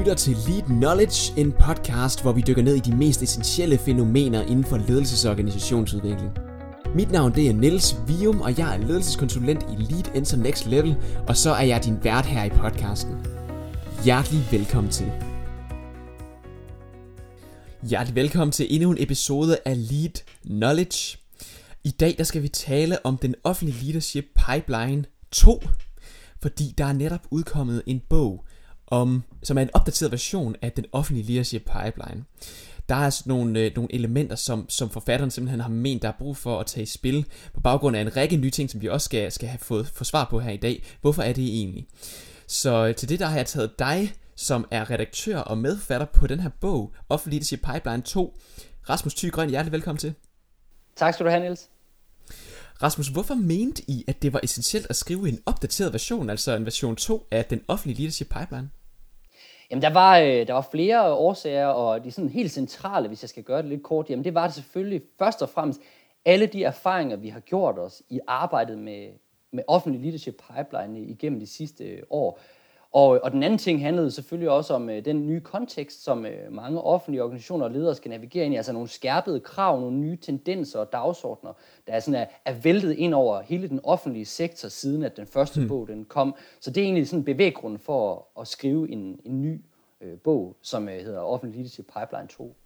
lytter til Lead Knowledge, en podcast, hvor vi dykker ned i de mest essentielle fænomener inden for ledelses- og organisationsudvikling. Mit navn det er Niels Vium, og jeg er ledelseskonsulent i Lead Enter Next Level, og så er jeg din vært her i podcasten. Hjertelig velkommen til. Hjertelig velkommen til endnu en episode af Lead Knowledge. I dag der skal vi tale om den offentlige leadership pipeline 2, fordi der er netop udkommet en bog, om, som er en opdateret version af den offentlige leadership pipeline. Der er sådan nogle, øh, nogle elementer, som, som forfatteren simpelthen har ment, der er brug for at tage i spil, på baggrund af en række nye ting, som vi også skal, skal have fået få svar på her i dag. Hvorfor er det egentlig? Så øh, til det der har jeg taget dig, som er redaktør og medfatter på den her bog, Offentlig Leadership Pipeline 2. Rasmus Thygrøn, hjertelig velkommen til. Tak skal du have, Niels. Rasmus, hvorfor mente I, at det var essentielt at skrive en opdateret version, altså en version 2 af den offentlige leadership pipeline? Jamen, der var, øh, der var flere årsager, og de sådan helt centrale, hvis jeg skal gøre det lidt kort, jamen det var det selvfølgelig først og fremmest alle de erfaringer, vi har gjort os i arbejdet med, med offentlig leadership pipeline igennem de sidste øh, år. Og, og den anden ting handlede selvfølgelig også om øh, den nye kontekst, som øh, mange offentlige organisationer og ledere skal navigere ind i, altså nogle skærpede krav, nogle nye tendenser og dagsordner, der er, sådan er, er væltet ind over hele den offentlige sektor, siden at den første hmm. bog den kom. Så det er egentlig sådan en bevæggrund for at, at skrive en, en ny øh, bog, som øh, hedder Offentlig Leadership Pipeline 2.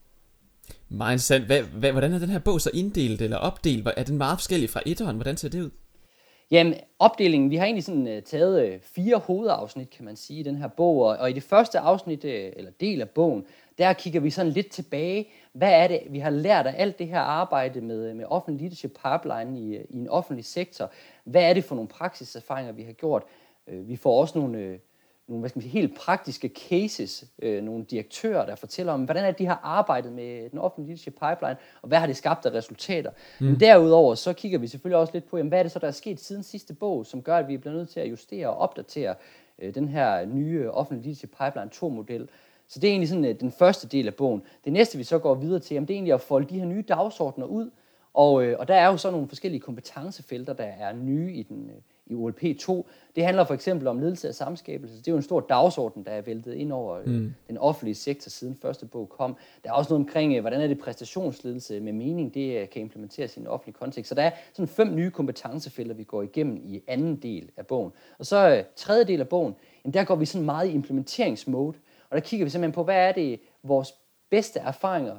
Meget interessant. Hvad, hvad, hvordan er den her bog så inddelt eller opdelt? Er den meget forskellig fra etteren? Hvordan ser det ud? Jamen, opdelingen, vi har egentlig sådan uh, taget uh, fire hovedafsnit, kan man sige, i den her bog, og, og i det første afsnit, uh, eller del af bogen, der kigger vi sådan lidt tilbage. Hvad er det, vi har lært af alt det her arbejde med, med offentlig leadership pipeline i, i en offentlig sektor? Hvad er det for nogle praksiserfaringer, vi har gjort? Uh, vi får også nogle... Uh, nogle hvad skal man sige, helt praktiske cases, øh, nogle direktører, der fortæller om, hvordan er de har arbejdet med den offentlige leadership pipeline, og hvad har det skabt af resultater. Mm. Men derudover, så kigger vi selvfølgelig også lidt på, jamen, hvad er det så, der er sket siden sidste bog, som gør, at vi bliver nødt til at justere og opdatere øh, den her nye offentlige leadership pipeline 2-model. Så det er egentlig sådan øh, den første del af bogen. Det næste, vi så går videre til, jamen, det er egentlig at folde de her nye dagsordner ud, og, øh, og der er jo så nogle forskellige kompetencefelter, der er nye i den, øh, i OLP 2. Det handler for eksempel om ledelse af samskabelse. Det er jo en stor dagsorden, der er væltet ind over øh, mm. den offentlige sektor, siden første bog kom. Der er også noget omkring, øh, hvordan er det præstationsledelse med mening, det øh, kan implementeres i en offentlig kontekst. Så der er sådan fem nye kompetencefelter, vi går igennem i anden del af bogen. Og så tredje del af bogen, jamen der går vi sådan meget i implementeringsmode. Og der kigger vi simpelthen på, hvad er det vores bedste erfaringer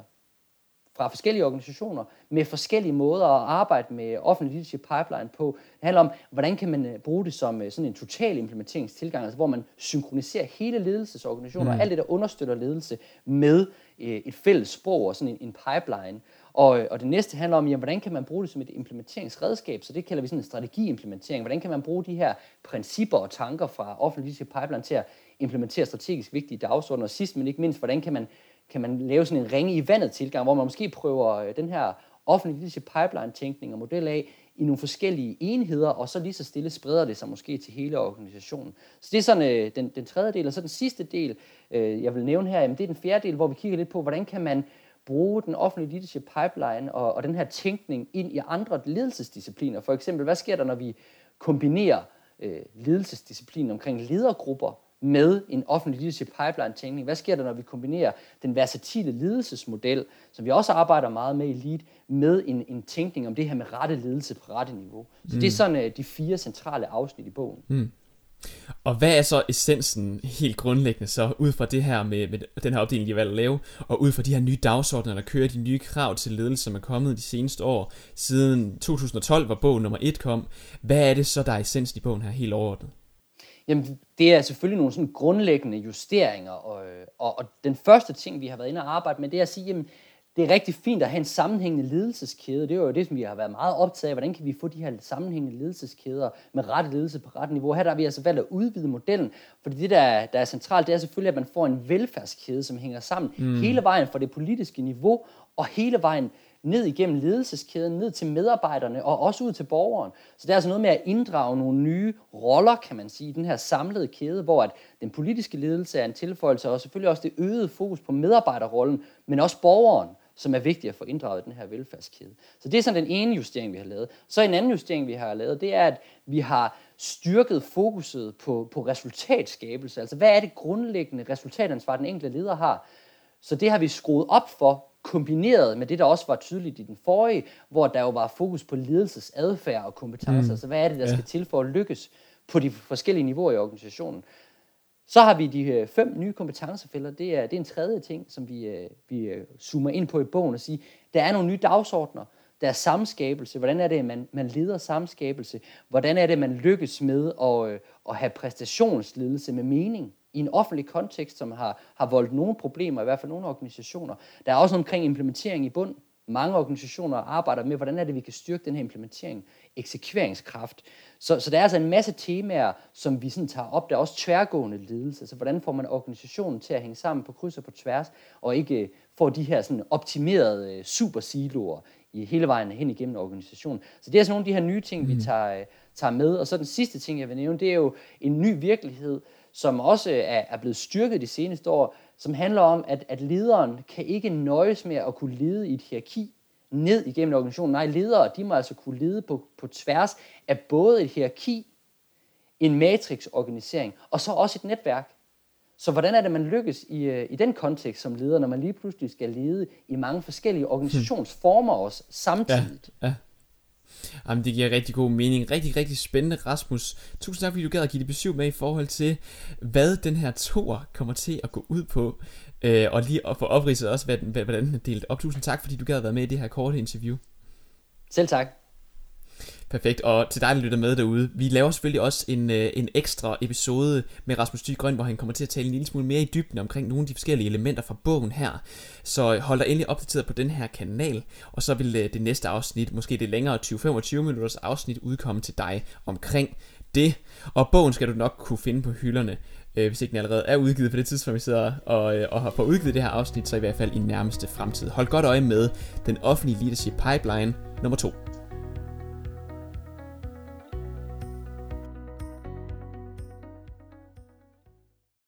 fra forskellige organisationer med forskellige måder at arbejde med offentlig leadership pipeline på. Det handler om, hvordan kan man øh, bruge det som øh, sådan en total implementeringstilgang, altså hvor man synkroniserer hele ledelsesorganisationer mm. og alt det, der understøtter ledelse med øh, et fælles sprog og sådan en, en pipeline. Og, og det næste handler om, jamen, hvordan kan man bruge det som et implementeringsredskab, så det kalder vi sådan en strategiimplementering. Hvordan kan man bruge de her principper og tanker fra offentlig leadership pipeline til at implementere strategisk vigtige dagsordner, og sidst men ikke mindst, hvordan kan man kan man lave sådan en ringe i vandet tilgang, hvor man måske prøver øh, den her offentlige leadership pipeline tænkning og model af i nogle forskellige enheder, og så lige så stille spreder det sig måske til hele organisationen. Så det er sådan øh, den, den tredje del, og så den sidste del, øh, jeg vil nævne her, jamen, det er den fjerde del, hvor vi kigger lidt på, hvordan kan man bruge den offentlige leadership pipeline og, og den her tænkning ind i andre ledelsesdiscipliner. For eksempel, hvad sker der, når vi kombinerer øh, ledelsesdisciplinen omkring ledergrupper med en offentlig leadership pipeline-tænkning? Hvad sker der, når vi kombinerer den versatile ledelsesmodel, som vi også arbejder meget med i LEAD, med en, en tænkning om det her med rette ledelse på rette niveau? Så mm. det er mm. sådan uh, de fire centrale afsnit i bogen. Mm. Og hvad er så essensen helt grundlæggende så, ud fra det her med, med den her opdeling, de har valgt at lave, og ud fra de her nye dagsordner, der kører de nye krav til ledelse, som er kommet de seneste år, siden 2012, hvor bog nummer 1 kom, hvad er det så, der er essensen i bogen her helt overordnet? Jamen, det er selvfølgelig nogle sådan grundlæggende justeringer, og, og, og den første ting, vi har været inde og arbejde med, det er at sige, jamen, det er rigtig fint at have en sammenhængende ledelseskæde. Det er jo det, som vi har været meget optaget af. Hvordan kan vi få de her sammenhængende ledelseskæder med rette ledelse på rette niveau? Her der har vi altså valgt at udvide modellen, fordi det, der, der er centralt, det er selvfølgelig, at man får en velfærdskæde, som hænger sammen mm. hele vejen fra det politiske niveau og hele vejen ned igennem ledelseskæden, ned til medarbejderne og også ud til borgeren. Så det er altså noget med at inddrage nogle nye roller, kan man sige, i den her samlede kæde, hvor at den politiske ledelse er en tilføjelse, og selvfølgelig også det øgede fokus på medarbejderrollen, men også borgeren som er vigtigt at få inddraget i den her velfærdskæde. Så det er sådan den ene justering, vi har lavet. Så en anden justering, vi har lavet, det er, at vi har styrket fokuset på, på resultatskabelse. Altså, hvad er det grundlæggende resultatansvar, den enkelte leder har? Så det har vi skruet op for, kombineret med det, der også var tydeligt i den forrige, hvor der jo var fokus på ledelsesadfærd og kompetencer. Mm. Altså, hvad er det, der ja. skal til for at lykkes på de forskellige niveauer i organisationen? Så har vi de øh, fem nye kompetencefælder. Det er, det er en tredje ting, som vi, øh, vi øh, zoomer ind på i bogen og siger, der er nogle nye dagsordner, der er samskabelse. Hvordan er det, man, man leder samskabelse? Hvordan er det, man lykkes med at, at have præstationsledelse med mening i en offentlig kontekst, som har, har voldt nogle problemer, i hvert fald nogle organisationer. Der er også omkring implementering i bund. Mange organisationer arbejder med, hvordan er det, vi kan styrke den her implementering, eksekveringskraft. Så, så der er altså en masse temaer, som vi sådan tager op. Der er også tværgående ledelse. Altså, hvordan får man organisationen til at hænge sammen på kryds og på tværs, og ikke får de her sådan optimerede øh, supersiloer i hele vejen hen igennem organisationen. Så det er sådan nogle af de her nye ting, mm. vi tager, øh, tager med. Og så den sidste ting, jeg vil nævne, det er jo en ny virkelighed, som også øh, er, er blevet styrket de seneste år, som handler om, at, at lederen kan ikke nøjes med at kunne lede i et hierarki ned igennem organisationen. Nej, ledere de må altså kunne lede på, på tværs af både et hierarki, en matrixorganisering, og så også et netværk. Så hvordan er det, man lykkes i, øh, i den kontekst som leder, når man lige pludselig skal lede i mange forskellige organisationsformer også samtidig? Ja, ja. Jamen, det giver rigtig god mening. Rigtig, rigtig spændende, Rasmus. Tusind tak, fordi du gad at give det besøg med i forhold til, hvad den her tor kommer til at gå ud på. Øh, og lige at få opridset også, hvordan den er delt op. Tusind tak, fordi du gad at være med i det her korte interview. Selv tak. Perfekt, og til dig, der lytter med derude, vi laver selvfølgelig også en, øh, en ekstra episode med Rasmus Dygrøn, hvor han kommer til at tale en lille smule mere i dybden omkring nogle af de forskellige elementer fra bogen her. Så hold dig endelig opdateret på den her kanal, og så vil øh, det næste afsnit, måske det længere 20-25 minutters afsnit, udkomme til dig omkring det. Og bogen skal du nok kunne finde på hylderne, øh, hvis ikke den allerede er udgivet på det tidspunkt, vi sidder og, øh, og har fået udgivet det her afsnit, så i hvert fald i nærmeste fremtid. Hold godt øje med den offentlige leadership pipeline nummer 2.